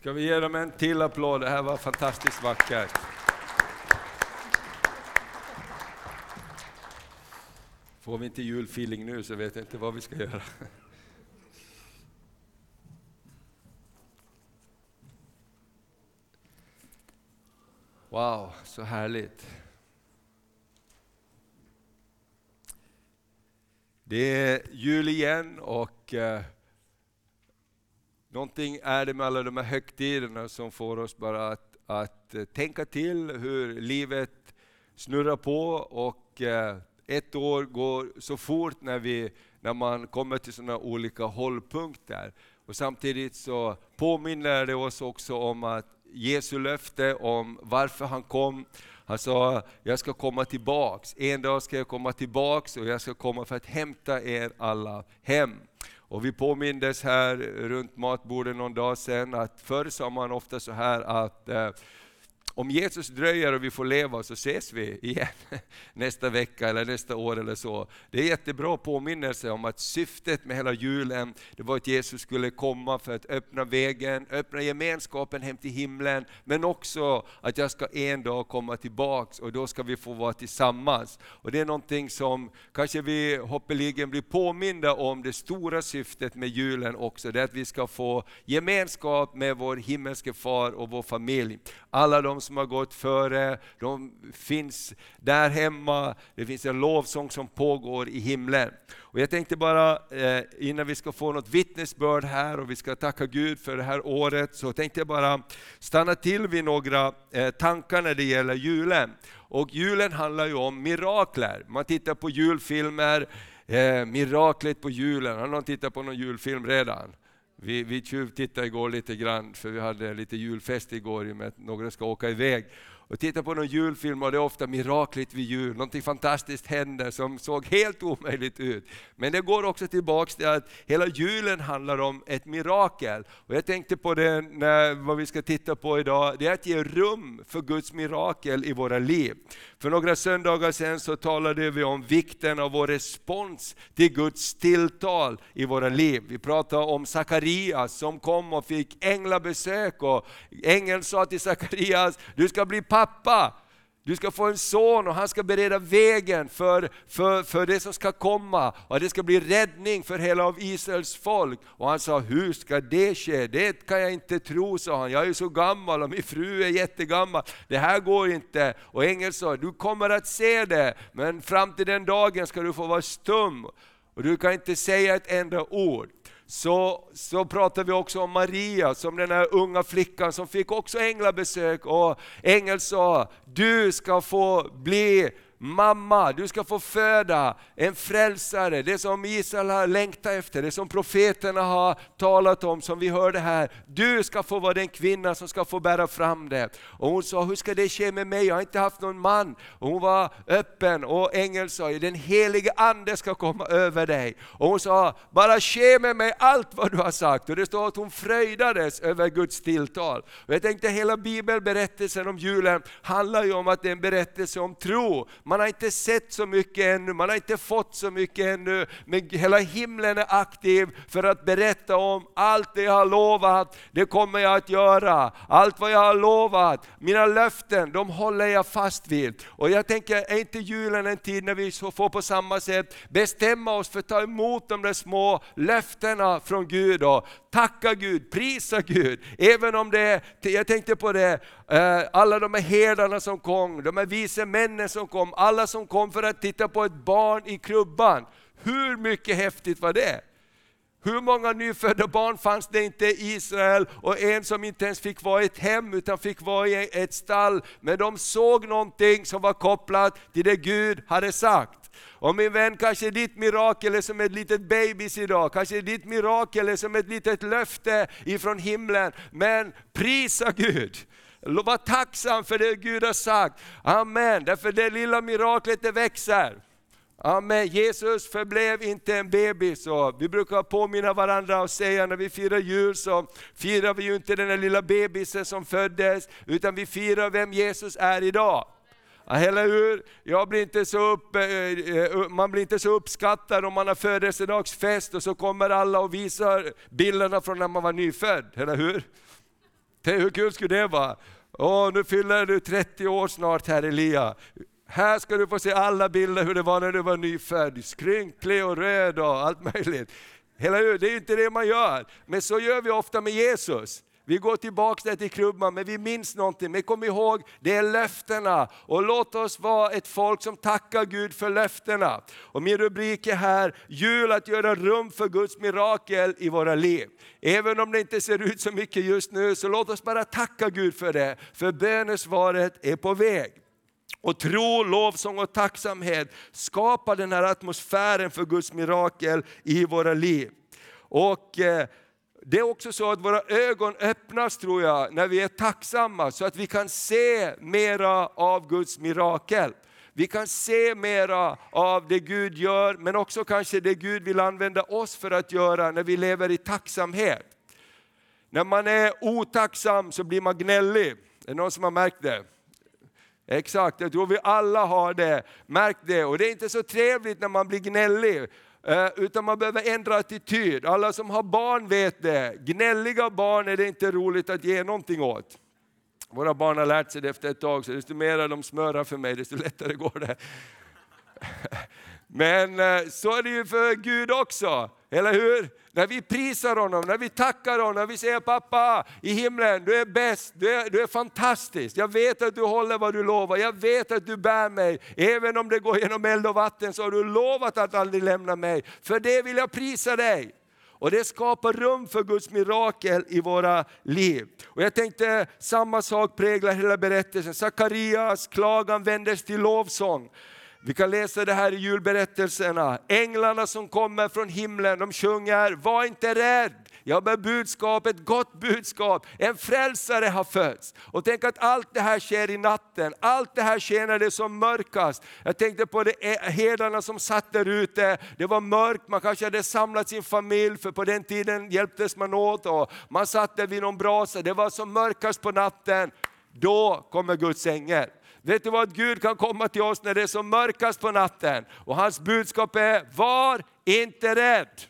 Ska vi ge dem en till applåd? Det här var fantastiskt vackert. Får vi inte julfeeling nu så vet jag inte vad vi ska göra. Wow, så härligt. Det är jul igen och eh, någonting är det med alla de här högtiderna som får oss bara att, att eh, tänka till hur livet snurrar på och eh, ett år går så fort när, vi, när man kommer till sådana olika hållpunkter. Och samtidigt så påminner det oss också om att Jesu löfte om varför han kom. Han sa, jag ska komma tillbaks. En dag ska jag komma tillbaks och jag ska komma för att hämta er alla hem. Och vi påmindes här runt matbordet någon dag sedan att förr sa man ofta så här att eh, om Jesus dröjer och vi får leva så ses vi igen nästa vecka eller nästa år eller så. Det är jättebra påminnelse om att syftet med hela julen, det var att Jesus skulle komma för att öppna vägen, öppna gemenskapen hem till himlen, men också att jag ska en dag komma tillbaks och då ska vi få vara tillsammans. Och Det är någonting som kanske vi hoppeligen blir påminda om, det stora syftet med julen också, det är att vi ska få gemenskap med vår himmelske far och vår familj. Alla de som har gått före, de finns där hemma, det finns en lovsång som pågår i himlen. Och jag tänkte bara, eh, innan vi ska få något vittnesbörd här och vi ska tacka Gud för det här året, så tänkte jag bara stanna till vid några eh, tankar när det gäller julen. Och julen handlar ju om mirakler. Man tittar på julfilmer, eh, miraklet på julen. Har någon tittat på någon julfilm redan? Vi, vi tjuvtittade igår lite grann, för vi hade lite julfest igår i och med att några ska åka iväg och tittar på någon julfilm och det är ofta miraklet vid jul, någonting fantastiskt händer som såg helt omöjligt ut. Men det går också tillbaks till att hela julen handlar om ett mirakel. Och jag tänkte på det, när, vad vi ska titta på idag, det är att ge rum för Guds mirakel i våra liv. För några söndagar sedan så talade vi om vikten av vår respons till Guds tilltal i våra liv. Vi pratade om Sakarias som kom och fick änglabesök och ängeln sa till Sakarias, du ska bli pappa pappa, du ska få en son och han ska bereda vägen för, för, för det som ska komma. Och det ska bli räddning för hela av Israels folk. Och han sa, hur ska det ske? Det kan jag inte tro, sa han. Jag är så gammal och min fru är jättegammal. Det här går inte. Och ängeln sa, du kommer att se det, men fram till den dagen ska du få vara stum. Och du kan inte säga ett enda ord så, så pratar vi också om Maria, som den här unga flickan som fick också änglabesök. Och ängeln sa, du ska få bli mamma, du ska få föda en frälsare, det som Israel har längtat efter, det som profeterna har talat om, som vi hörde här. Du ska få vara den kvinna som ska få bära fram det. Och hon sa, hur ska det ske med mig? Jag har inte haft någon man. Och hon var öppen och ängeln sa, den helige ande ska komma över dig. Och hon sa, bara ske med mig allt vad du har sagt. Och det står att hon fröjdades över Guds tilltal. Och jag tänkte hela bibelberättelsen om julen handlar ju om att det är en berättelse om tro. Man har inte sett så mycket ännu, man har inte fått så mycket ännu, men hela himlen är aktiv för att berätta om allt det jag har lovat, det kommer jag att göra. Allt vad jag har lovat, mina löften, de håller jag fast vid. Och jag tänker, är inte julen en tid när vi får på samma sätt bestämma oss för att ta emot de där små löftena från Gud och tacka Gud, prisa Gud. Även om det, jag tänkte på det, Eh, alla de här herdarna som kom, de här vise männen som kom, alla som kom för att titta på ett barn i krubban. Hur mycket häftigt var det? Hur många nyfödda barn fanns det inte i Israel och en som inte ens fick vara i ett hem utan fick vara i ett stall. Men de såg någonting som var kopplat till det Gud hade sagt. Och min vän, kanske ditt mirakel är som ett litet babys idag, kanske ditt mirakel är som ett litet löfte ifrån himlen. Men prisa Gud! Var tacksam för det Gud har sagt. Amen, därför det lilla miraklet det växer. Amen. Jesus förblev inte en bebis. Och vi brukar påminna varandra och säga när vi firar jul så firar vi ju inte den där lilla bebisen som föddes, utan vi firar vem Jesus är idag. Eller hur? Jag blir inte så eh, eh, upp, man blir inte så uppskattad om man har födelsedagsfest och så kommer alla och visar bilderna från när man var nyfödd, eller hur? Tänk hur kul skulle det vara? Åh, nu fyller du 30 år snart här Elia. Här ska du få se alla bilder hur det var när du var nyfödd, skrynklig och röd och allt möjligt. Hela Det är ju inte det man gör, men så gör vi ofta med Jesus. Vi går tillbaka till krubban, men vi minns någonting. Men kom ihåg, det är löftena. Och låt oss vara ett folk som tackar Gud för löftena. Och min rubrik är här, jul att göra rum för Guds mirakel i våra liv. Även om det inte ser ut så mycket just nu, så låt oss bara tacka Gud för det. För bönesvaret är på väg. Och tro, lovsång och tacksamhet skapar den här atmosfären för Guds mirakel i våra liv. Och eh, det är också så att våra ögon öppnas tror jag, när vi är tacksamma, så att vi kan se mera av Guds mirakel. Vi kan se mera av det Gud gör, men också kanske det Gud vill använda oss för att göra när vi lever i tacksamhet. När man är otacksam så blir man gnällig. Är det någon som har märkt det? Exakt, jag tror vi alla har det, märkt det. Och det är inte så trevligt när man blir gnällig. Eh, utan man behöver ändra attityd. Alla som har barn vet det. Gnälliga barn är det inte roligt att ge någonting åt. Våra barn har lärt sig det efter ett tag, så desto mer de smörar för mig, desto lättare går det. Men eh, så är det ju för Gud också, eller hur? När vi prisar honom, när vi tackar honom, när vi säger pappa i himlen, du är bäst, du är, du är fantastisk. Jag vet att du håller vad du lovar, jag vet att du bär mig. Även om det går genom eld och vatten så har du lovat att aldrig lämna mig. För det vill jag prisa dig. Och det skapar rum för Guds mirakel i våra liv. Och jag tänkte samma sak präglar hela berättelsen. Sakarias klagan vändes till lovsång. Vi kan läsa det här i julberättelserna. Änglarna som kommer från himlen, de sjunger, var inte rädd. Jag bär budskap, ett gott budskap. En frälsare har fötts. Och tänk att allt det här sker i natten. Allt det här sker när det är som mörkast. Jag tänkte på de eh, herdarna som satt där ute. Det var mörkt, man kanske hade samlat sin familj, för på den tiden hjälptes man åt. Och man satt där vid någon brasa, det var som mörkast på natten. Då kommer Guds ängel. Vet du vad, Gud kan komma till oss när det är som mörkast på natten. Och hans budskap är, var inte rädd.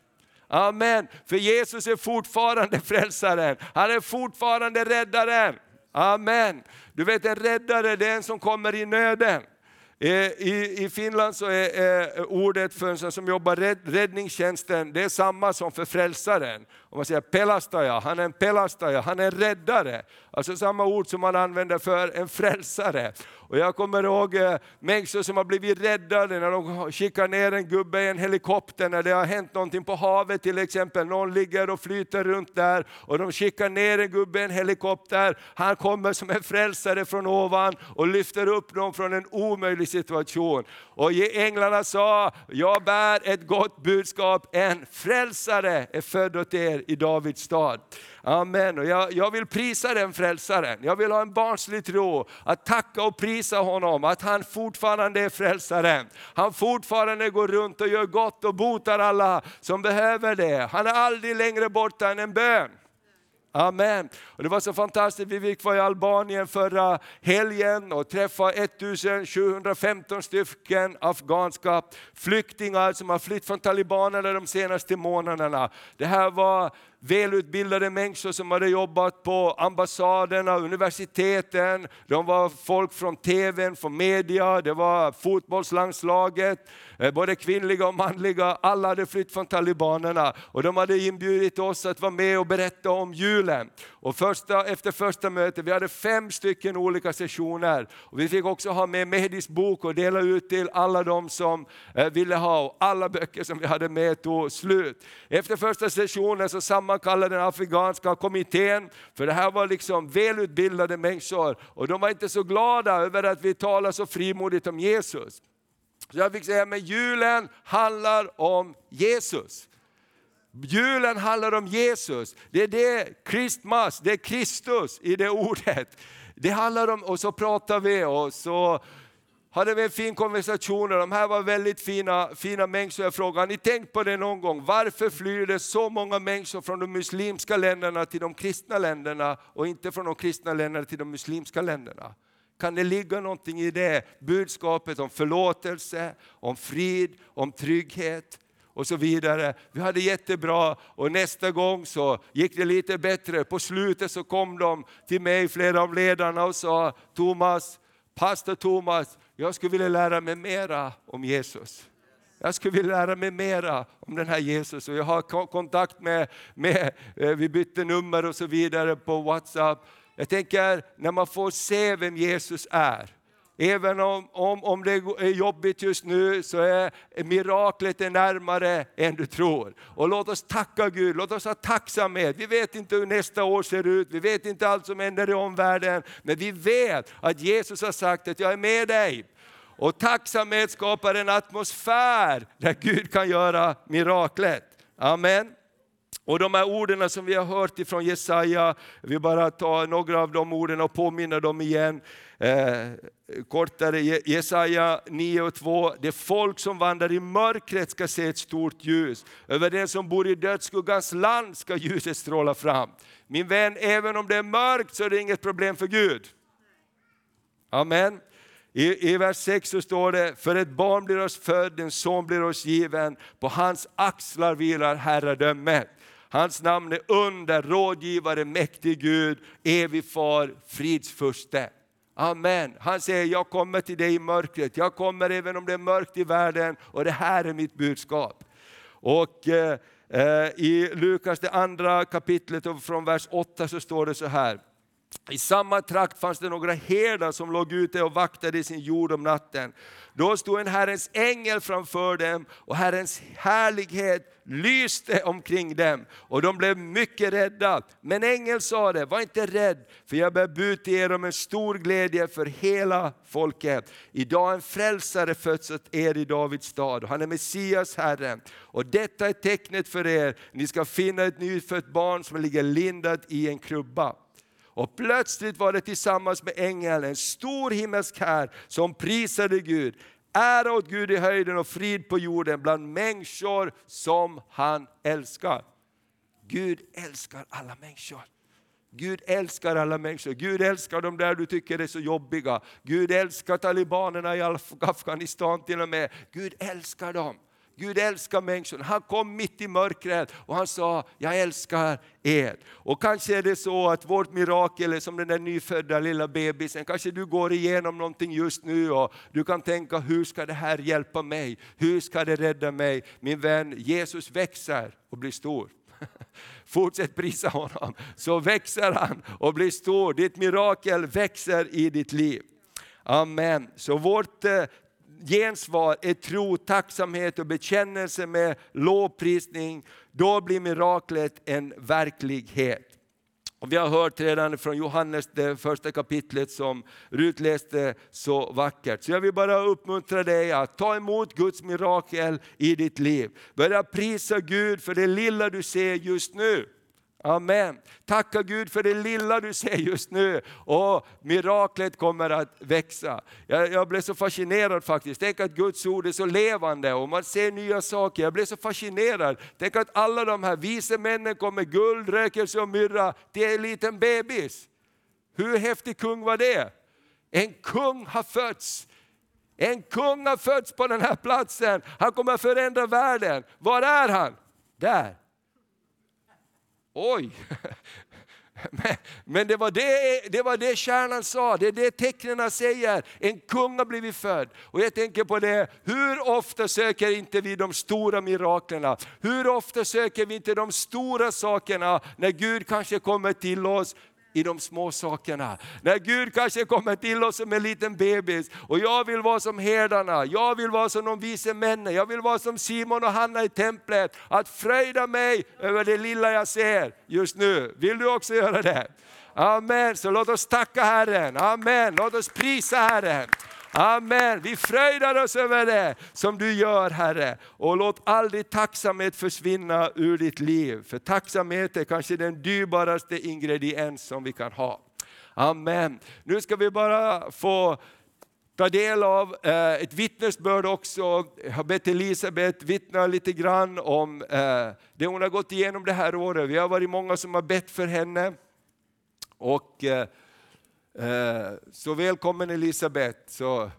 Amen. För Jesus är fortfarande frälsaren. Han är fortfarande räddaren. Amen. Du vet en räddare det är en som kommer i nöden. Eh, I, I Finland så är, är ordet för en som jobbar rädd, räddningstjänsten, det är samma som för frälsaren. Om man säger pelastaja, han är en pelastaja, han är en räddare. Alltså samma ord som man använder för en frälsare. Och jag kommer ihåg eh, människor som har blivit räddade när de skickar ner en gubbe i en helikopter när det har hänt någonting på havet till exempel. Någon ligger och flyter runt där och de skickar ner en gubbe i en helikopter. Han kommer som en frälsare från ovan och lyfter upp dem från en omöjlig situation. Och änglarna sa, jag bär ett gott budskap, en frälsare är född åt er i Davids stad. Amen. Och jag, jag vill prisa den frälsaren. Jag vill ha en barnslig tro, att tacka och prisa honom, att han fortfarande är frälsaren. Han fortfarande går runt och gör gott och botar alla som behöver det. Han är aldrig längre borta än en bön. Amen. Och det var så fantastiskt, vi fick vara i Albanien förra helgen och träffa 1715 stycken afghanska flyktingar som har flytt från talibanerna de senaste månaderna. Det här var välutbildade människor som hade jobbat på ambassaderna, universiteten, de var folk från tvn, från media, det var fotbollslandslaget, eh, både kvinnliga och manliga, alla hade flytt från talibanerna. Och de hade inbjudit oss att vara med och berätta om julen. Och första, efter första mötet, vi hade fem stycken olika sessioner. Och vi fick också ha med Mehdis bok och dela ut till alla de som eh, ville ha. Och alla böcker som vi hade med tog slut. Efter första sessionen så man kallar den afghanska kommittén, för det här var liksom välutbildade människor. Och de var inte så glada över att vi talar så frimodigt om Jesus. Så jag fick säga, men julen handlar om Jesus. Julen handlar om Jesus. Det är det, Christmas, det är Kristus i det ordet. Det handlar om, och så pratar vi och så hade vi en fin konversation och de här var väldigt fina, fina människor. Jag frågade, har ni tänkt på det någon gång? Varför flyr det så många människor från de muslimska länderna till de kristna länderna och inte från de kristna länderna till de muslimska länderna? Kan det ligga någonting i det budskapet om förlåtelse, om frid, om trygghet? och så vidare. Vi hade jättebra och nästa gång så gick det lite bättre. På slutet så kom de till mig, flera av ledarna och sa Thomas, pastor Thomas, jag skulle vilja lära mig mera om Jesus. Jag skulle vilja lära mig mera om den här Jesus. Och jag har kontakt med, med, eh, vi bytte nummer och så vidare på Whatsapp. Jag tänker, när man får se vem Jesus är, Även om, om, om det är jobbigt just nu så är miraklet är närmare än du tror. Och låt oss tacka Gud, låt oss ha tacksamhet. Vi vet inte hur nästa år ser ut, vi vet inte allt som händer i omvärlden. Men vi vet att Jesus har sagt att jag är med dig. Och tacksamhet skapar en atmosfär där Gud kan göra miraklet. Amen. Och de här orden som vi har hört ifrån Jesaja, vi bara tar några av de orden och påminner dem igen. Eh, kortare, Jesaja 9 och 2. Det folk som vandrar i mörkret ska se ett stort ljus. Över den som bor i dödsskuggans land ska ljuset stråla fram. Min vän, även om det är mörkt så är det inget problem för Gud. Amen. I, I vers 6 så står det, för ett barn blir oss född, en son blir oss given, på hans axlar vilar herradömet. Hans namn är under, rådgivare, mäktig Gud, evig far, fridsfurste. Amen. Han säger, jag kommer till dig i mörkret, jag kommer även om det är mörkt i världen och det här är mitt budskap. Och eh, eh i Lukas det andra kapitlet från vers 8 så står det så här. I samma trakt fanns det några herdar som låg ute och vaktade sin jord om natten. Då stod en Herrens ängel framför dem och Herrens härlighet lyste omkring dem och de blev mycket rädda. Men ängeln sa det, var inte rädd, för jag bär bud till er om en stor glädje för hela folket. Idag en frälsare fötts åt er i Davids stad, och han är Messias, Herren. Och detta är tecknet för er, ni ska finna ett nyfött barn som ligger lindat i en krubba. Och plötsligt var det tillsammans med ängeln en stor himmelsk här som prisade Gud. Ära åt Gud i höjden och frid på jorden bland människor som han älskar. Gud älskar alla människor. Gud älskar alla människor. Gud älskar de där du tycker är så jobbiga. Gud älskar talibanerna i Afghanistan till och med. Gud älskar dem. Gud älskar människorna. Han kom mitt i mörkret och han sa, jag älskar er. Och kanske är det så att vårt mirakel är som den där nyfödda lilla bebisen. Kanske du går igenom någonting just nu och du kan tänka, hur ska det här hjälpa mig? Hur ska det rädda mig? Min vän, Jesus växer och blir stor. Fortsätt prisa honom, så växer han och blir stor. Ditt mirakel växer i ditt liv. Amen. Så vårt eh, gensvar är tro, tacksamhet och bekännelse med lovprisning, då blir miraklet en verklighet. Och vi har hört redan från Johannes, det första kapitlet som Rut läste så vackert. Så jag vill bara uppmuntra dig att ta emot Guds mirakel i ditt liv. Börja prisa Gud för det lilla du ser just nu. Amen. Tacka Gud för det lilla du ser just nu och miraklet kommer att växa. Jag, jag blev så fascinerad faktiskt. Tänk att Guds ord är så levande och man ser nya saker. Jag blev så fascinerad. Tänk att alla de här vise männen kom med guld, rökelse och myrra till en liten bebis. Hur häftig kung var det? En kung har fötts. En kung har fötts på den här platsen. Han kommer att förändra världen. Var är han? Där. Oj! Men, men, det, var det, det var det kärnan sa, det är det tecknen säger. En kung har blivit född. Och jag tänker på det, hur ofta söker inte vi de stora miraklerna? Hur ofta söker vi inte de stora sakerna när Gud kanske kommer till oss i de små sakerna. När Gud kanske kommer till oss som en liten bebis och jag vill vara som herdarna, jag vill vara som de vise männen, jag vill vara som Simon och Hanna i templet. Att fröjda mig över det lilla jag ser just nu. Vill du också göra det? Amen, så låt oss tacka Herren. Amen, låt oss prisa Herren. Amen. Vi fröjdar oss över det som du gör Herre. Och låt aldrig tacksamhet försvinna ur ditt liv. För tacksamhet är kanske den dyrbaraste ingrediens som vi kan ha. Amen. Nu ska vi bara få ta del av eh, ett vittnesbörd också. Jag har bett Elisabeth vittna lite grann om eh, det hon har gått igenom det här året. Vi har varit många som har bett för henne. Och eh, Eh, så välkommen Elisabet. Så,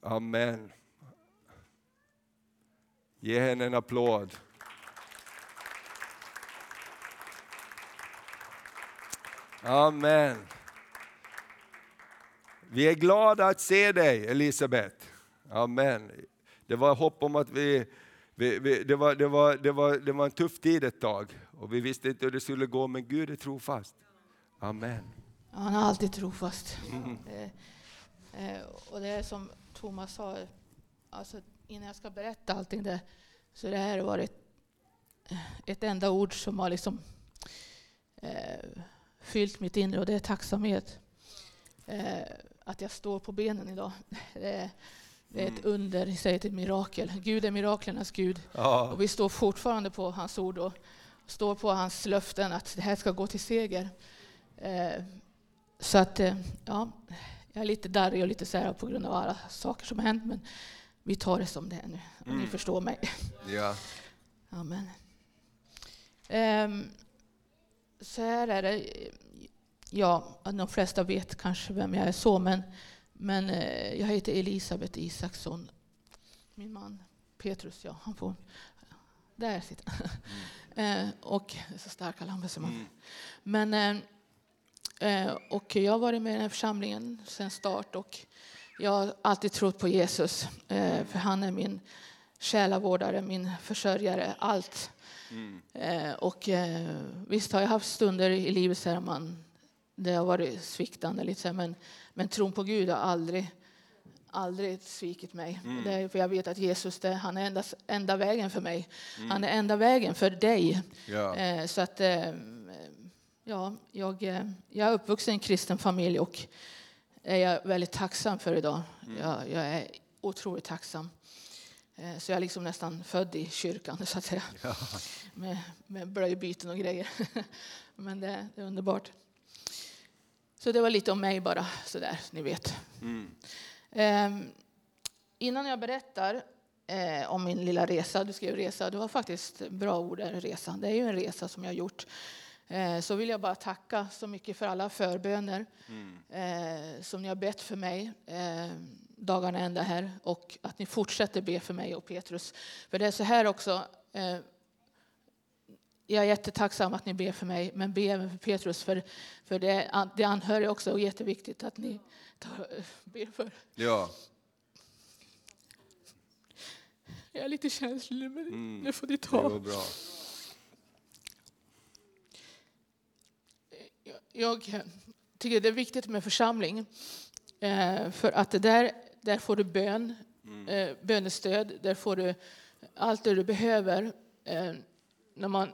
amen. Ge henne en applåd. Amen. Vi är glada att se dig Elisabet. Amen. Det var hopp om att vi, vi, vi, det, var, det, var, det, var, det var en tuff tid ett tag och vi visste inte hur det skulle gå men Gud är trofast. Amen. Ja, han är alltid trofast. Mm. Eh, eh, och det är som Thomas sa, alltså, innan jag ska berätta allting det, så det här har varit ett enda ord som har liksom eh, fyllt mitt inre och det är tacksamhet. Eh, att jag står på benen idag. Det är, det är ett mm. under, säger ett mirakel. Gud är miraklernas Gud. Ja. Och vi står fortfarande på hans ord och står på hans löften att det här ska gå till seger. Eh, så att, eh, ja, jag är lite darrig och lite så på grund av alla saker som har hänt, men vi tar det som det är nu. Mm. Ni förstår mig. Ja. Amen. Um, så här är det. Ja, de flesta vet kanske vem jag är så, men, men eh, jag heter Elisabeth Isaksson. Min man Petrus, ja, han får... Där sitter han. Mm. och så starka lampor som mm. Men Eh, och jag har varit med i den här församlingen sedan start och jag har alltid trott på Jesus. Eh, för han är min själavårdare, min försörjare, allt. Mm. Eh, och visst har jag haft stunder i livet där man det har varit sviktande, lite men, men tron på Gud har aldrig, aldrig svikit mig. Mm. Det är för jag vet att Jesus det, han är enda, enda vägen för mig. Mm. Han är enda vägen för dig. Ja. så att Ja, jag, eh, jag är uppvuxen i en kristen familj och är jag väldigt tacksam för idag. Mm. Jag, jag, är otroligt tacksam. Eh, så jag är liksom nästan född i kyrkan, så att säga. Ja. Med, med blöjbyten och grejer. Men det, det, är underbart. Så det var lite om mig bara, så där, ni vet. Mm. Eh, innan jag berättar eh, om min lilla resa, du skrev resa, det var faktiskt bra ord, resa. Det är ju en resa som jag har gjort Eh, så vill jag bara tacka så mycket för alla förböner mm. Eh, som ni har bett för mig eh, dagarna ända här och att ni fortsätter be för mig och Petrus. För det är så här också. Jag är jättetacksam att ni ber för mig, men be även för Petrus. För, för det, det anhöriga också och jätteviktigt att ni tar, ber för. Ja. Jag är lite känslig, men mm. det får ni ta. Det var bra. Jag tycker det är viktigt med församling. Eh, för att där, där får du bön, mm. eh, bönestöd, där får du allt det du behöver. Eh, när man,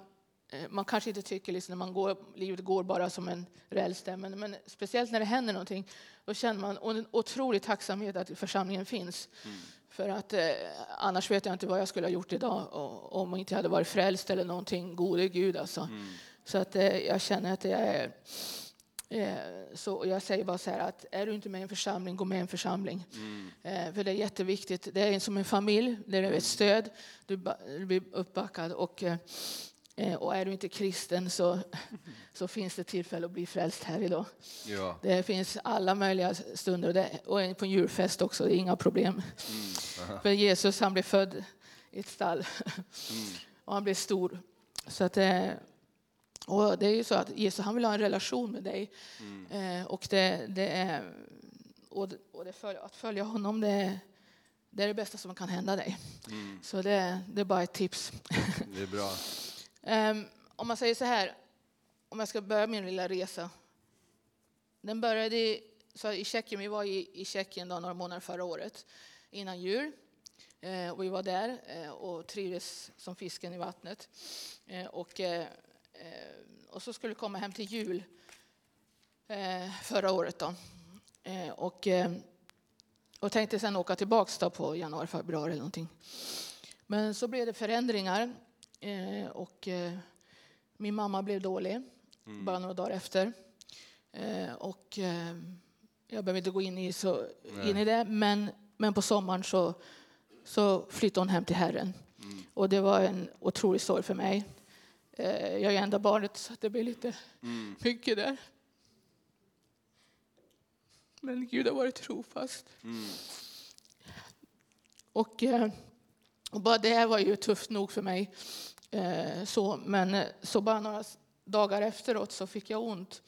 man kanske inte tycker liksom, när man går, livet går bara som en räls men, men speciellt när det händer någonting, då känner man en otrolig tacksamhet att församlingen finns. Mm. För att eh, annars vet jag inte vad jag skulle ha gjort idag om jag inte hade varit frälst eller någonting. Gode Gud alltså. Mm. Så att eh, jag känner att jag är... Eh, så jag säger bara så här att är du inte med i en församling, gå med i en församling. Mm. Eh, för det är jätteviktigt. Det är som en familj, det är ett stöd. Du, du blir uppbackad. Och, och är du inte kristen så, så finns det tillfälle att bli frälst här idag. Ja. Det finns alla möjliga stunder och, det, och på en julfest också, det är inga problem. Mm. För Jesus han blev född i ett stall mm. och han blev stor. Så att, och det är ju så att Jesus han vill ha en relation med dig. Mm. Eh, och det, det, är, och, och det följ, att följa honom det är, det är det bästa som kan hända dig. Mm. Så det, det är bara ett tips. Det är bra. um, om man säger så här, om jag ska börja min lilla resa. Den började i, så i Tjeckien, vi var i, i Tjeckien då, några månader förra året innan jul. Eh, och vi var där eh, och trivdes som fisken i vattnet. Eh, och eh, Eh, och så skulle komma hem till jul eh, förra året. Då. Eh, och, och tänkte sen åka tillbaka på januari, februari eller någonting. Men så blev det förändringar och min mamma blev dålig mm. bara några dagar efter. Och jag behöver inte gå in i, så, in i det, men, men på sommaren så, så flyttade hon hem till Herren. Mm. Och det var en otrolig sorg för mig. Eh, jag är enda barnet så det blir lite mm. mycket där. Men Gud har varit trofast. Mm. Och, eh, Och bara det var ju tufft nog för mig. Eh, så, men så bara några dagar efteråt så fick jag ont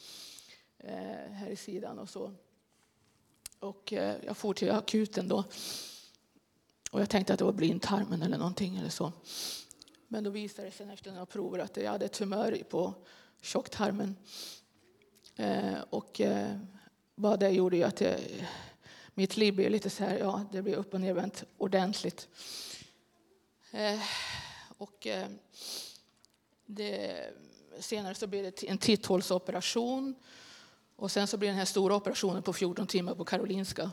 här i sidan och så. Och jag for till akuten då. Och jag tänkte att det var blindtarmen eller någonting eller så. Men då visade det sig efter några prover att jag hade tumör på tjocktarmen. Eh, och eh, vad det gjorde ju att jag, mitt liv blev lite så här, ja, det blev upp och nervänt ordentligt. Eh, och eh, det, senare så blev det en titthålsoperation. Och sen så blev den här stora operationen på 14 timmar på Karolinska.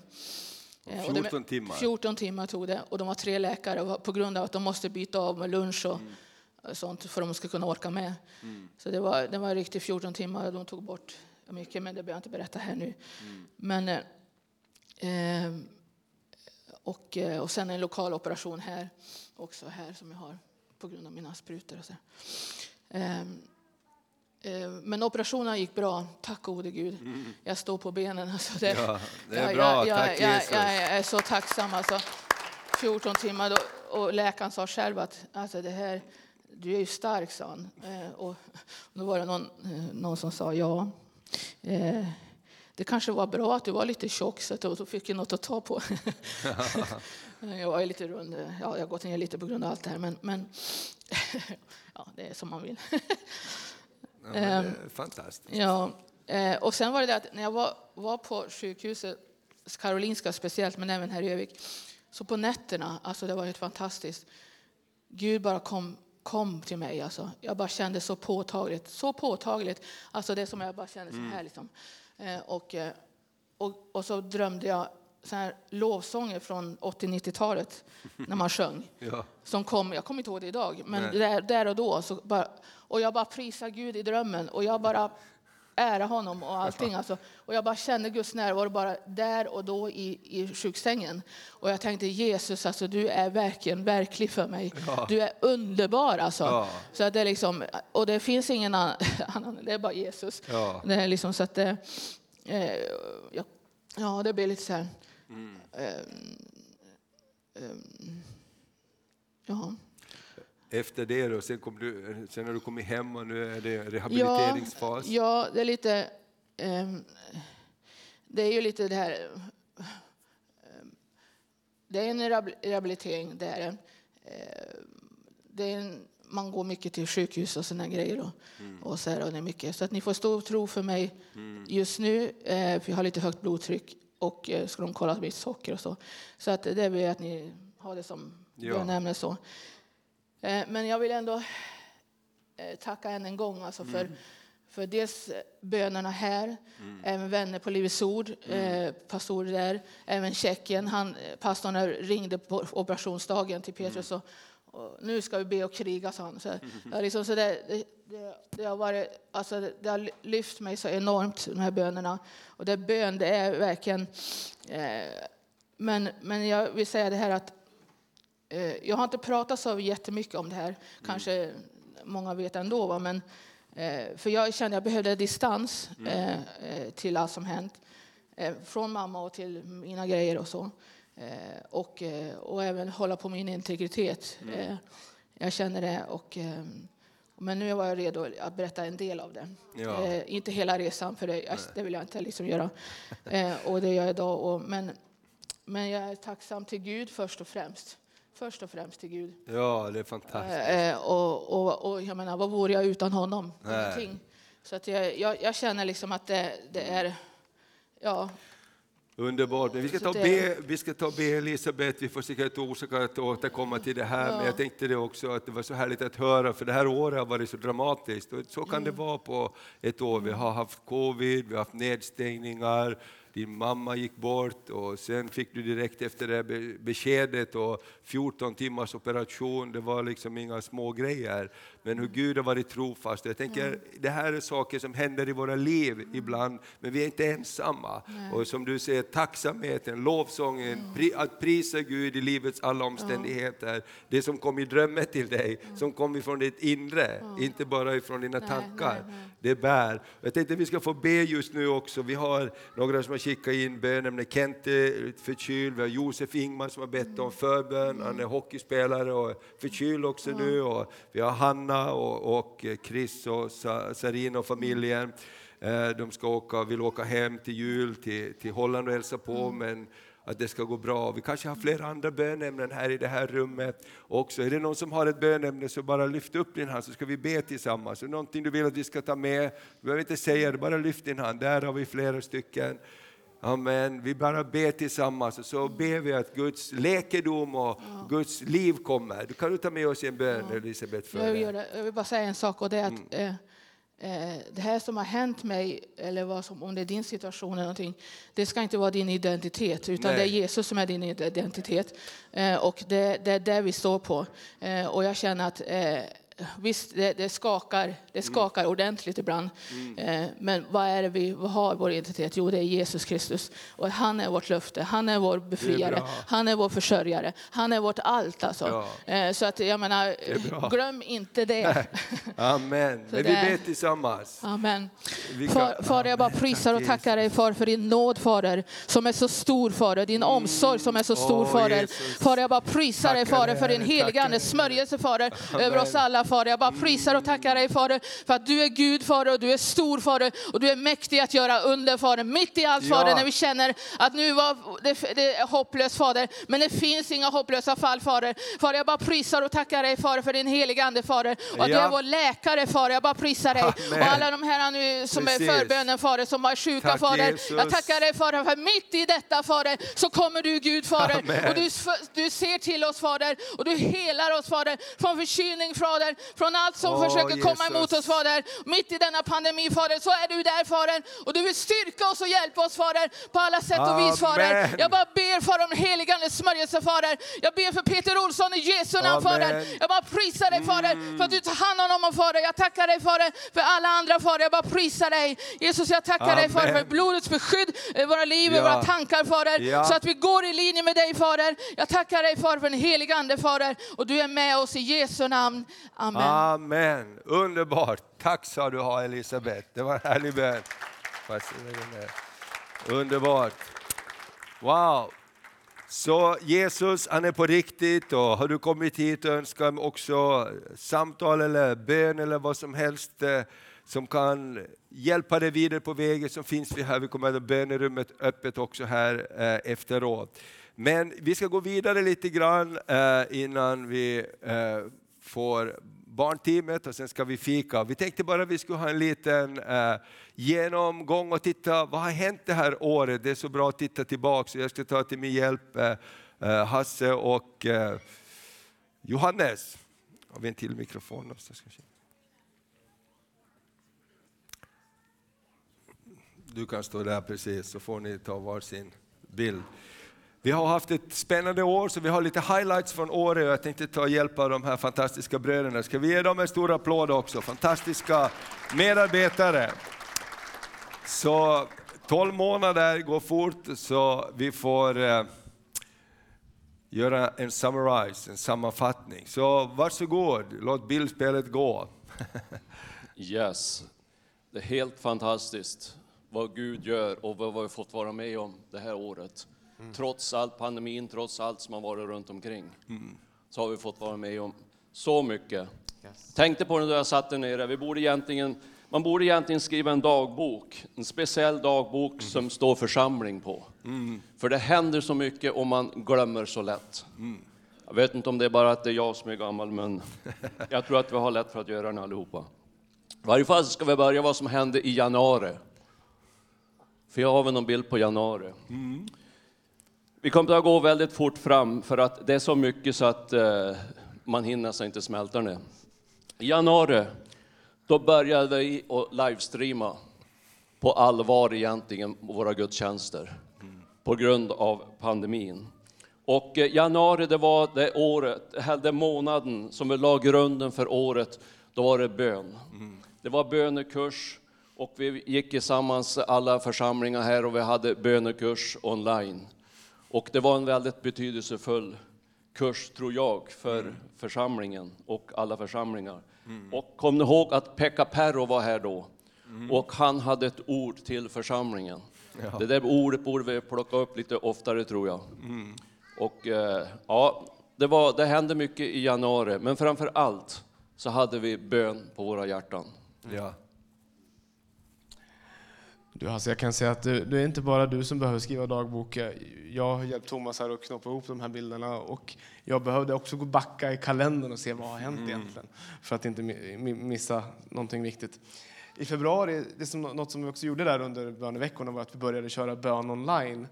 Eh, och det- 14 timmar? 14 timmar tog det. Och de var tre läkare på grund av att de måste byta av med lunch och Mm. sånt för att de ska kunna orka med. Så det var, det var riktigt 14 timmar och de tog bort mycket, men det behöver jag inte berätta här nu. Mm. Men, eh, eh, och, eh, och sen en lokal operation här också här som jag har på grund av mina sprutor och så. Eh, men operationen gick bra, tack gode Gud. Jag står på benen. Alltså det, Mm. Ja, det är Ja, bra. jag, Tack jag, Jesus. jag, jag är så tacksam. Alltså, 14 timmar då, och läkaren sa själv att alltså, det här, du är ju stark, sa han. Eh, och då var det någon, eh, någon som sa ja. Eh, det kanske var bra att du var lite tjock så att då fick jag något att ta på. jag var lite rund. Ja, jag har gått ner lite på grund av allt det här. Men, men ja, det är som man vill. Ja, det är fantastiskt. Ja, eh, och sen var det det att när jag var, var på sjukhuset, Karolinska speciellt, men även här i Övik, så på nätterna, alltså det var helt fantastiskt. Gud bara kom, kom till mig. Alltså. Jag bara kände så påtagligt, så påtagligt. Alltså det som jag bara kände så här liksom. Eh, och, eh, och, och så drömde jag så här lovsånger från 80-90-talet när man sjöng Ja. som kom, jag kommer inte ihåg det idag, men Nej. där, där och då. Så bara, och jag bara prisar Gud i drömmen och jag bara ära honom och allting. Alltså. Och jag bara kände Guds närvaro bara där och då i, i sjuksängen. Och jag tänkte Jesus, alltså, du är verkligen verklig för mig. Ja. Du är underbar alltså. Ja. Så att det är liksom, och det finns ingen annan, det är bara Jesus. Ja. Det är liksom så att det, eh, ja, ja, det blir lite så här. Mm. Eh, eh, ja. Efter det då, sen, kom du, sen har du kommit hem och nu är det rehabiliteringsfas. Ja, ja det är lite... ehm, det är ju lite det här... ehm, det är en rehabil- rehabilitering, det är det. Ehm, det är en, man går mycket till sjukhus och såna grejer. Och, och så, här, och det är mycket. så att ni får stor tro för mig just nu, eh, för jag har lite högt blodtryck och eh, ska de kolla mitt socker och så. Så att det vill jag att ni har det som Ja. bönämne. Så. Eh, men jag vill ändå eh, tacka än en gång alltså för, för dels bönerna här, även vänner på Livets Ord, eh, pastorer där, även Tjeckien. Han, pastorn ringde på operationsdagen till Petrus och, och nu ska vi be och kriga, sa han. Så, ja, liksom, så det, det, det, har varit, alltså, det, har lyft mig så enormt, de här bönerna. Och det bön, det är verkligen... Eh, men, men jag vill säga det här att Eh, Jag har inte pratat så jättemycket om det här, kanske många vet ändå. Va? Men, eh, för jag kände att jag behövde distans eh, eh, till allt som hänt. Eh, Från mamma och till mina grejer och så. Eh, Och, eh, och även hålla på min integritet. Eh, Jag känner det. Och, men nu var jag redo att berätta en del av det. Ja. Eh, inte hela resan, för det, det vill jag inte liksom göra. Eh, och det gör jag idag. Och, men, men jag är tacksam till Gud först och främst. Först och främst till Gud. Ja, det är fantastiskt. Eh, och, och, och jag menar, vad vore jag utan honom? Nej. Ingenting. Så att jag, jag, jag känner liksom att det, det är... Ja, Underbart. Men vi ska ta be, vi ska ta be Elisabeth, vi får säkert orsak att återkomma till det här, men jag tänkte det också att det var så härligt att höra, för det här året har varit så dramatiskt. Och så kan det vara på ett år. Vi har haft covid, vi har haft nedstängningar, din mamma gick bort och sen fick du direkt efter det be- beskedet och 14 timmars operation, det var liksom inga små grejer. Men hur Gud har varit trofast. Jag tänker, det här är saker som händer i våra liv ibland, men vi är inte ensamma. Och som du säger, tacksamheten, lovsången, pri, att prisa Gud i livets alla omständigheter. Det som kom i drömmen till dig, som kom ifrån ditt inre, inte bara ifrån dina Nej, tankar. nej, nej. Det bär. Jag tänkte vi ska få be just nu också. Vi har några som har skicka in bönämne. Kent är förkyld, vi har Josef Ingman som har bett om förbön, han är hockeyspelare och förkyld också nu. Och vi har Hanna och, och Chris och Sarina och familjen. Eh, de ska åka, vill åka hem till jul till, till Holland och hälsa på, mm. men att det ska gå bra. Vi kanske har flera andra bönämnen här i det här rummet också. Är det någon som har ett bönämne så bara lyft upp din hand så ska vi be tillsammans. Är någonting du vill att vi ska ta med, du behöver inte säga det, bara lyft din hand. Där har vi flera stycken. Amen. Vi bara ber tillsammans och så ber vi att Guds läkedom och ja. Guds liv kommer. Du kan du ta med oss i en bön, ja. Elisabeth? Jag vill, jag vill bara säga en sak och det är att mm. eh, Eh, det här som har hänt mig, eller vad som, om det är din situation eller någonting, det ska inte vara din identitet, utan Nej. det är Jesus som är din identitet. Eh, och det, det är det vi står på. Eh, och jag känner att visst, det, det, skakar, det mm. skakar mm. ordentligt ibland. Mm. Eh, men vad är det vi vad har vår identitet? Jo, det är Jesus Kristus. Och han är vårt löfte, han är vår befriare, är han är vår försörjare, han är vårt allt. Alltså. Eh, så att jag menar, glöm inte det. Nej. Amen. Men vi ber tillsammans. Amen. Far, fader, jag bara prisar och tackar dig far, för din nåd, Fader, som är så stor, Fader. Din mm. omsorg som är så stor, oh, Fader. Fader, jag bara prisar dig, Fader, för din heliga Ande smörjelse, Fader, över oss alla, Fader. Jag bara prisar och tackar dig Fader för att du är Gud Fader och du är stor Fader och du är mäktig att göra under Fader. Mitt i allt Fader när vi känner att nu var det, det är hopplöst Fader. Men det finns inga hopplösa fall Fader. Fader jag bara prisar och tackar dig Fader för din heliga Ande Fader. Och att ja. du är vår läkare Fader. Jag bara prisar dig. Amen. Och alla de här nu som Precis. är förbönen Fader som var sjuka Tack, Fader. Jesus. Jag tackar dig Fader för mitt i detta Fader så kommer du Gud Fader. Amen. Och du, du ser till oss Fader och du helar oss Fader från förkylning Fader, från allt som oh, försöker Jesus. komma emot oss Fader. Mitt i denna pandemi Fader, så är du där Fader. Och du vill styrka oss och hjälpa oss Fader på alla sätt och vis Fader. Jag bara ber Fader om heligandes smörjelse Fader. Jag ber för Peter Olsson i Jesu namn Fader. Jag bara prisar dig Fader mm. för att du tar hand om honom Fader. Jag tackar dig Fader för alla andra Fader. Jag bara prisar dig. Jesus jag tackar Amen. dig Fader för blodets beskydd över våra liv, ja. våra tankar Fader. Ja. Så att vi går i linje med dig Fader. Jag tackar dig Fader för en helig Ande Fader. Och du är med oss i Jesu namn. Amen. Amen. Underbart. Tack ska du ha Elisabeth. Det var en härlig bön. Underbart. Wow. Så Jesus, han är på riktigt och har du kommit hit och önskar också samtal eller bön eller vad som helst eh, som kan hjälpa dig vidare på vägen så finns vi här. Vi kommer att ha bönerummet öppet också här eh, efteråt. Men vi ska gå vidare lite grann eh, innan vi får barnteamet och sen ska vi fika. Vi tänkte bara att vi skulle ha en liten eh, genomgång och titta vad har hänt det här året. Det är så bra att titta tillbaka. Jag ska ta till min hjälp eh, eh, Hasse och eh, Johannes. Har vi en till mikrofon någonstans? Du kan stå där precis så får ni ta varsin bild. Vi har haft ett spännande år, så vi har lite highlights från året. Jag tänkte ta hjälp av de här fantastiska bröderna. Ska vi ge dem en stor applåd också? Fantastiska medarbetare. Så 12 månader går fort, så vi får eh, göra en summarize, en sammanfattning. Så varsågod, låt bildspelet gå. yes, det är helt fantastiskt vad Gud gör och vad vi har fått vara med om det här året. Mm. Trots allt pandemin, trots allt som har varit runt omkring, mm. så har vi fått vara med om så mycket. Yes. Tänkte på det när jag satt där nere, vi borde egentligen, man borde egentligen skriva en dagbok, en speciell dagbok mm. som står församling på. Mm. För det händer så mycket och man glömmer så lätt. Mm. Jag vet inte om det är bara att det är jag som är gammal, men jag tror att vi har lätt för att göra det allihopa. I varje fall ska vi börja vad som hände i januari. För jag har väl någon bild på januari. Mm. Vi kommer att gå väldigt fort fram för att det är så mycket så att eh, man hinner sig inte smälta det. I januari, då började vi att livestreama på allvar egentligen våra gudstjänster på grund av pandemin. Och eh, januari, det var det året, den månaden som vi la grunden för året, då var det bön. Det var bönekurs och vi gick tillsammans alla församlingar här och vi hade bönekurs online. Och det var en väldigt betydelsefull kurs, tror jag, för mm. församlingen och alla församlingar. Mm. Och kom ihåg att Pekka Perro var här då, mm. och han hade ett ord till församlingen. Ja. Det där ordet borde vi plocka upp lite oftare tror jag. Och eh, ja, det, var, det hände mycket i januari, men framför allt så hade vi bön på våra hjärtan. Ja. Du, alltså jag kan säga att det, det är inte bara du som behöver skriva dagbok. Jag har hjälpt Thomas här att knoppa ihop de här bilderna och jag behövde också gå backa i kalendern och se vad har hänt egentligen för att inte mi- mi- missa någonting viktigt. I februari, det som, något som vi också gjorde där under böneveckorna var att vi började köra bön online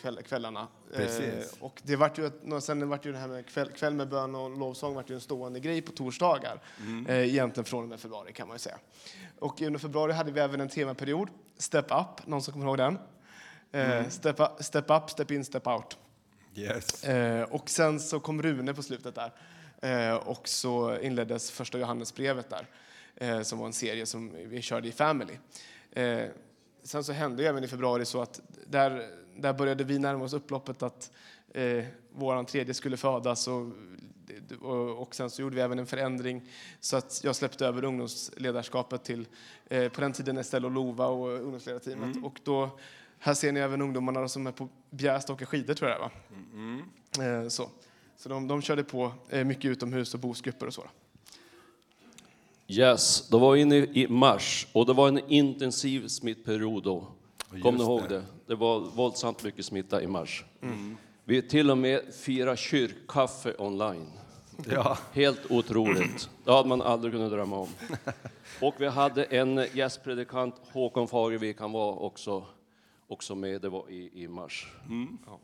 kväll, kvällarna. Precis. Eh, och det vart ju, sen vart ju det här med kväll, kväll med bön och lovsång vart ju en stående grej på torsdagar. Eh, egentligen från och med februari kan man ju säga. Och under februari hade vi även en temaperiod, Step Up, någon som kommer ihåg den? Eh, step, up, step Up, Step In, Step Out. Yes. Eh, och sen så kom Rune på slutet där. Eh, och så inleddes första Johannesbrevet där, eh, som var en serie som vi körde i Family. Eh, sen så hände ju även i februari så att där, där började vi närma oss upploppet att eh, vår tredje skulle födas och, och, och sen så gjorde vi även en förändring så att jag släppte över ungdomsledarskapet till eh, på den tiden Estelle och Lova och ungdomsledarteamet. Och då, här ser ni även ungdomarna som är på Bjäst och åker skidor tror jag det var. Eh, så så de, de körde på eh, mycket utomhus och bosgrupper och så. Yes, då var vi inne i mars och det var en intensiv smittperiod då. Kom ni ihåg det. det? Det var våldsamt mycket smitta i mars. Vi till och med firade kyrkkaffe online. Ja. Helt otroligt. Det hade man aldrig kunnat drömma om. Och vi hade en gästpredikant, Håkon Fagervik, han var också, också med, det var i, i mars. Ja.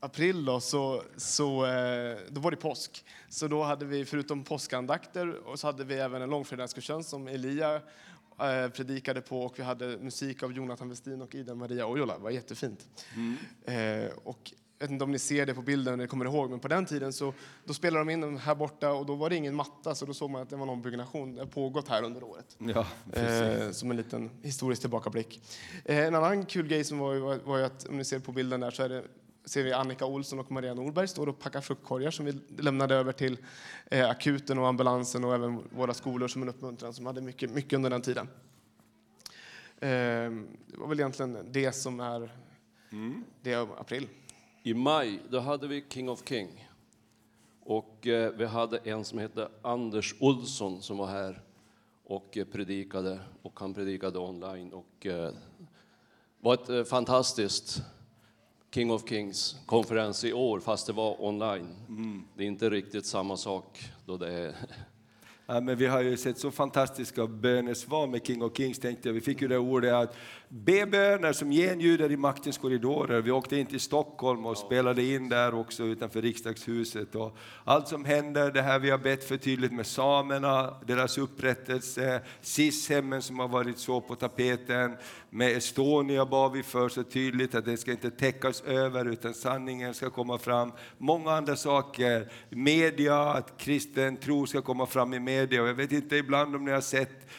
April då, så, så eh, då var det påsk. Så då hade vi förutom påskandakter och så hade vi även en långfredagsgudstjänst som Elia eh, predikade på och vi hade musik av Jonathan Westin och Ida Maria Ojola. Det var jättefint. Eh, och jag vet inte om ni ser det på bilden eller kommer ihåg, men på den tiden så då spelade de in den här borta och då var det ingen matta så då såg man att det var någon byggnation. Pågått här under året. Ja. Eh, som en liten historisk tillbakablick. Eh, en annan kul grej som var, var, var ju att om ni ser på bilden där så är det, ser vi Annika Olsson och Maria Norberg står och packar fruktkorgar som vi lämnade över till eh, akuten och ambulansen och även våra skolor som en uppmuntran som hade mycket, mycket under den tiden. Eh, det var väl egentligen det som är det av april. I maj då hade vi King of King. Och eh, vi hade en som hette Anders Olsson som var här och eh, predikade. Och han predikade online. Och eh, var ett eh, fantastiskt King of Kings konferens i år, fast det var online. Det är inte riktigt samma sak då det är Ja, men vi har ju sett så fantastiska bönesvar med King of Kings. Tänkte jag. Vi fick ju det ordet att be böner som genljuder i maktens korridorer. Vi åkte in till Stockholm och spelade in där också utanför riksdagshuset. Och allt som händer, det här vi har bett för tydligt med samerna, deras upprättelse, SIS-hemmen som har varit så på tapeten, med Estonia bad vi för så tydligt att det ska inte täckas över utan sanningen ska komma fram. Många andra saker, media, att kristen tro ska komma fram i media. Och jag vet inte ibland om ni har sett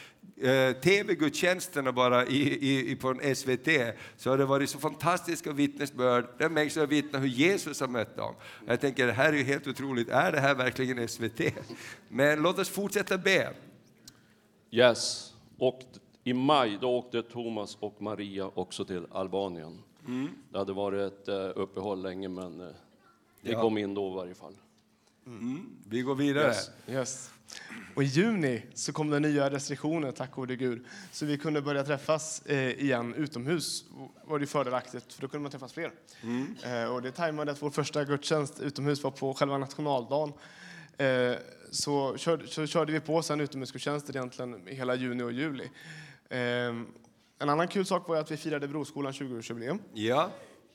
tv-gudstjänsterna bara i, i, i, på SVT, så har det varit så fantastiska vittnesbörd där människor har vittnat hur Jesus har mött dem. Jag tänker, det här är ju helt otroligt. Är det här verkligen SVT? Men låt oss fortsätta be. Yes. Och i maj då åkte Thomas och Maria också till Albanien. Det hade varit ett eh, uppehåll länge, men eh, det Ja. kom in då i varje fall. Vi går vidare. Yes. Yes. Och I juni så kom det nya restriktioner, tack gode Gud. Så vi kunde börja träffas eh, igen utomhus. var det fördelaktigt, för då kunde man träffas fler. Eh, och det tajmade att vår första gudstjänst utomhus var på själva nationaldagen. Eh, så, körde, så körde vi på sen utomhusgudstjänster egentligen hela juni och juli. En annan kul sak var att vi firade Broskolan 20-årsjubileum. Ja.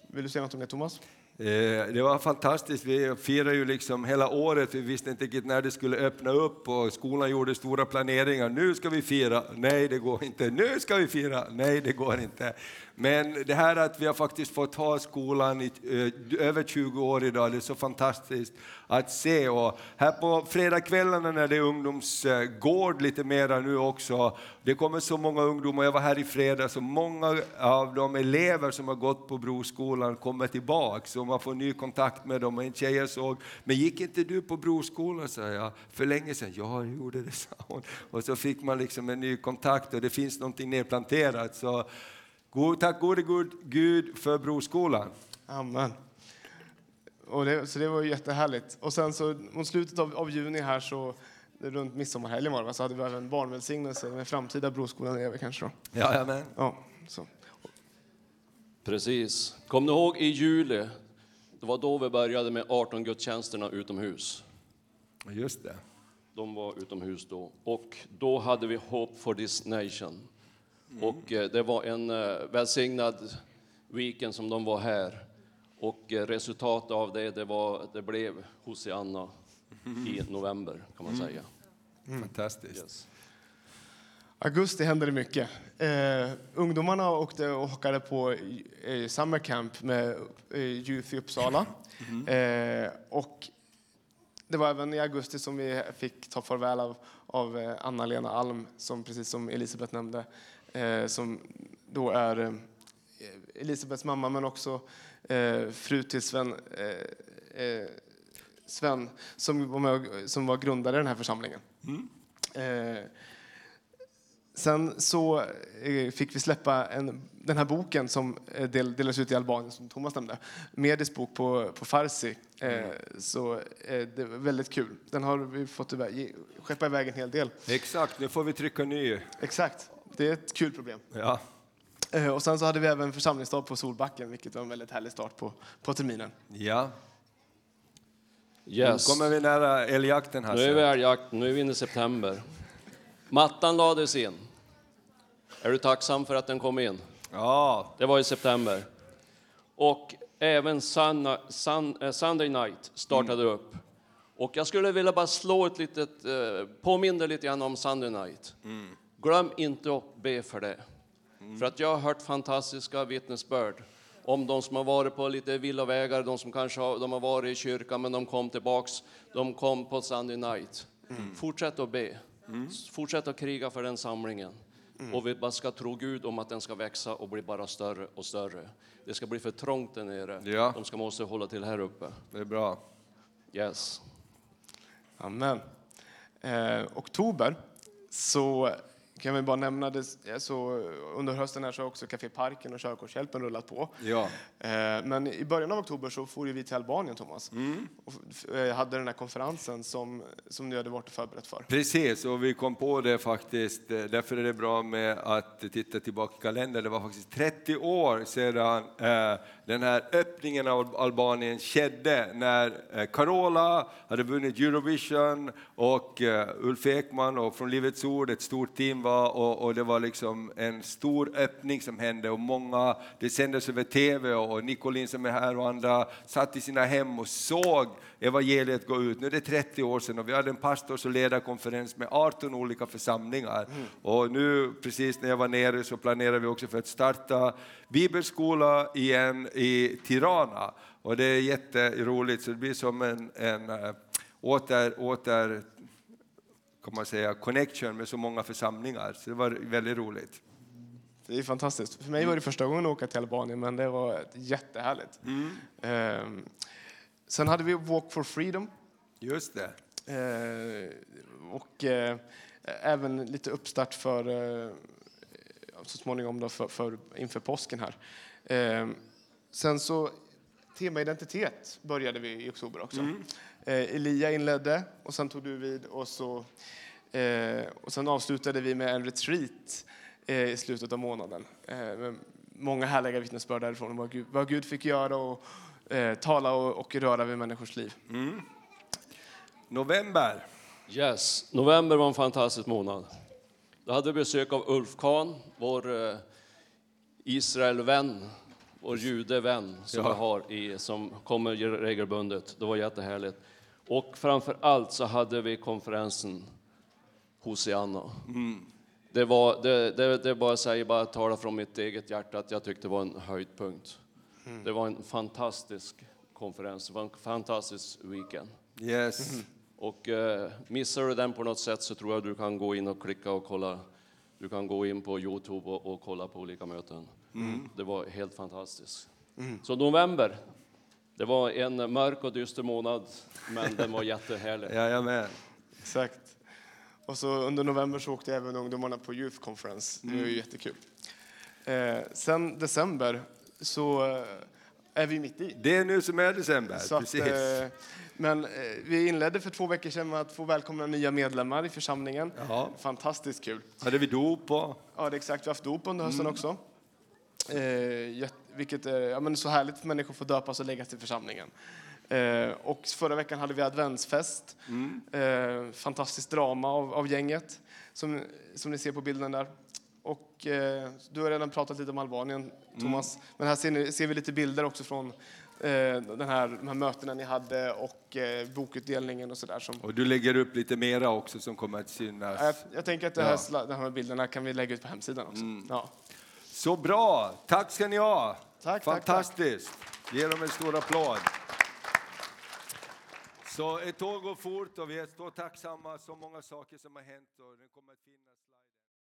Vill du säga något om det, Thomas? Eh, det var fantastiskt. Vi firade ju liksom hela året. Vi visste inte riktigt när det skulle öppna upp och skolan gjorde stora planeringar. Nu ska vi fira. Nej, det går inte. Nu ska vi fira. Nej, det går inte. Men det här att vi har faktiskt fått ha skolan i eh, över 20 år idag, det är så fantastiskt att se. Och här på fredagskvällarna när det är ungdomsgård lite mera nu också, det kommer så många ungdomar. Jag var här i fredags och många av de elever som har gått på Broskolan kommer tillbaks. Man får ny kontakt med dem. Och en tjej jag såg, men gick inte du på Broskolan? sa jag, för länge sedan. Ja, jag gjorde det, sa hon. Och så fick man liksom en ny kontakt och det finns någonting nedplanterat. Så god, tack gode Gud, Gud för Broskolan. Amen. Och det, så det var ju jättehärligt. Och sen så mot slutet av, av juni här så runt midsommarhelgen var så hade vi även barnvälsignelse med framtida Broskolan elever kanske då. Jajamän. Ja, så. Precis. Kom ni ihåg i juli? Det var då vi började med 18 gudstjänsterna utomhus. Just det. De var utomhus då. Och då hade vi Hope for this nation. Och eh, det var en eh, välsignad weekend som de var här. Och eh, resultatet av det, det, var, det blev Hosianna i november kan man säga. Fantastiskt. Yes. Augusti hände det mycket. Eh, ungdomarna åkte och hockade på eh, summer camp med eh, Youth i Uppsala. Eh, och det var även i augusti som vi fick ta farväl av, av eh, Anna-Lena Alm, som precis som Elisabeth nämnde, eh, som då är eh, Elisabeths mamma men också eh, fru till Sven, eh, Sven som, var med, som var grundare i den här församlingen. Eh, Sen så eh, fick vi släppa en, den här boken som eh, del, delas ut i Albanien, som Thomas nämnde. Medis bok på, på farsi. Eh, Så eh, det är väldigt kul. Den har vi fått iväg, skeppa iväg en hel del. Exakt, nu får vi trycka ny. Exakt, det är ett kul problem. Ja. Eh, Och sen så hade vi även församlingsdag på Solbacken, vilket var en väldigt härlig start på, på terminen. ja. Yes. Nu kommer vi nära älgjakten här. Nu är vi älgjakten, nu är vi inne i september. Mattan lades in. Är du tacksam för att den kom in? Ja, Det var i september. Och även Sun, Sun, eh, Sunday Night startade upp. Och jag skulle vilja bara slå ett litet, eh, påminna lite grann om Sunday Night. Glöm inte att be för det. För att jag har hört fantastiska vittnesbörd om de som har varit på lite villovägar, de som kanske har, de har varit i kyrkan men de kom tillbaks, de kom på Sunday Night. Fortsätt att be. Fortsätt att kriga för den samlingen. Och vi bara ska tro Gud om att den ska växa och bli bara större och större. Det ska bli för trångt där nere. Ja. De ska måste hålla till här uppe. det är bra. Yes. Amen. Eh, oktober så kan vi bara nämna det, så under hösten här så har också Café Parken och Körkortshjälpen rullat på. Ja. Eh, men i början av oktober så for vi till Albanien, Thomas, och f- eh, hade den här konferensen som, som ni hade varit förberett för. Precis, och vi kom på det faktiskt, eh, därför är det bra med att titta tillbaka i kalendern. Det var faktiskt 30 år sedan eh, den här öppningen av Albanien skedde, när eh, Carola hade vunnit Eurovision och eh, Ulf Ekman och från Livets Ord, ett stort team var och, och det var liksom en stor öppning som hände och många, det sändes över TV och Nicolin som är här och andra satt i sina hem och såg evangeliet gå ut. Nu är det 30 år sedan och vi hade en pastors och ledarkonferens med 18 olika församlingar. Och nu precis när jag var nere så planerar vi också för att starta bibelskola igen i Tirana. Och det är jätteroligt så det blir som en, en äh, åter, åter kan man säga, connection med så många församlingar. Så det var väldigt roligt. Det är fantastiskt. För mig var det första gången att åka till Albanien, men det var jättehärligt. Eh, sen hade vi Walk for Freedom. Just det. Eh, och eh, även lite uppstart för eh, så småningom då för, för, inför påsken här. Eh, sen så tema identitet började vi i oktober också. Eh, Elia inledde och sen tog du vid och så eh, och sen avslutade vi med en retreat eh, i slutet av månaden. Eh, med många härliga vittnesbörd därifrån om vad Gud, vad Gud fick göra och eh, tala och, och röra vid människors liv. November. Yes, november var en fantastisk månad. Då hade vi besök av Ulf Kahn, vår eh, Israelvän, vår judevän som Ja. vi har i, som kommer regelbundet. Det var jättehärligt. Och framför allt så hade vi konferensen Hosianna. Det var, det, det, det bara säga, bara att tala från mitt eget hjärta att jag tyckte det var en höjdpunkt. Det var en fantastisk konferens, det var en fantastisk weekend. Yes. Och eh, missar du den på något sätt så tror jag du kan gå in och klicka och kolla. Du kan gå in på Youtube och, och kolla på olika möten. Det var helt fantastiskt. Så november, Det var en mörk och dyster månad, men den var jättehärlig. Jajamän. Exakt. Och så under november så åkte även ungdomarna på Youth Conference. Det var ju jättekul. Eh, sen december så eh, är vi mitt i. Det är nu som är december. Så att, Precis. eh, men eh, vi inledde för två veckor sedan med att få välkomna nya medlemmar i församlingen. Ja. Fantastiskt kul. Hade vi dop på? Ja, det är exakt. Vi har haft dop under hösten Mm. också. Eh, vilket är ja, men så härligt för människor får döpas och läggas till församlingen. Eh, och förra veckan hade vi adventsfest. Mm. Eh, fantastiskt drama av, av gänget, som, som ni ser på bilden där. Och eh, du har redan pratat lite om Albanien, Thomas. Mm. Men här ser, ni, ser vi lite bilder också från eh, den här, de här mötena ni hade och eh, bokutdelningen och sådär. Som, Och du lägger upp lite mera också som kommer att synas. jag, jag tänker att det här, Ja. de här bilderna kan vi lägga ut på hemsidan också. Ja. Så bra! Tack ska ni ha! Tack, tack, Fantastiskt! Ge dem en stor applåd. Så ett år går fort och vi är så tacksamma. Så många saker som har hänt och det kommer att finnas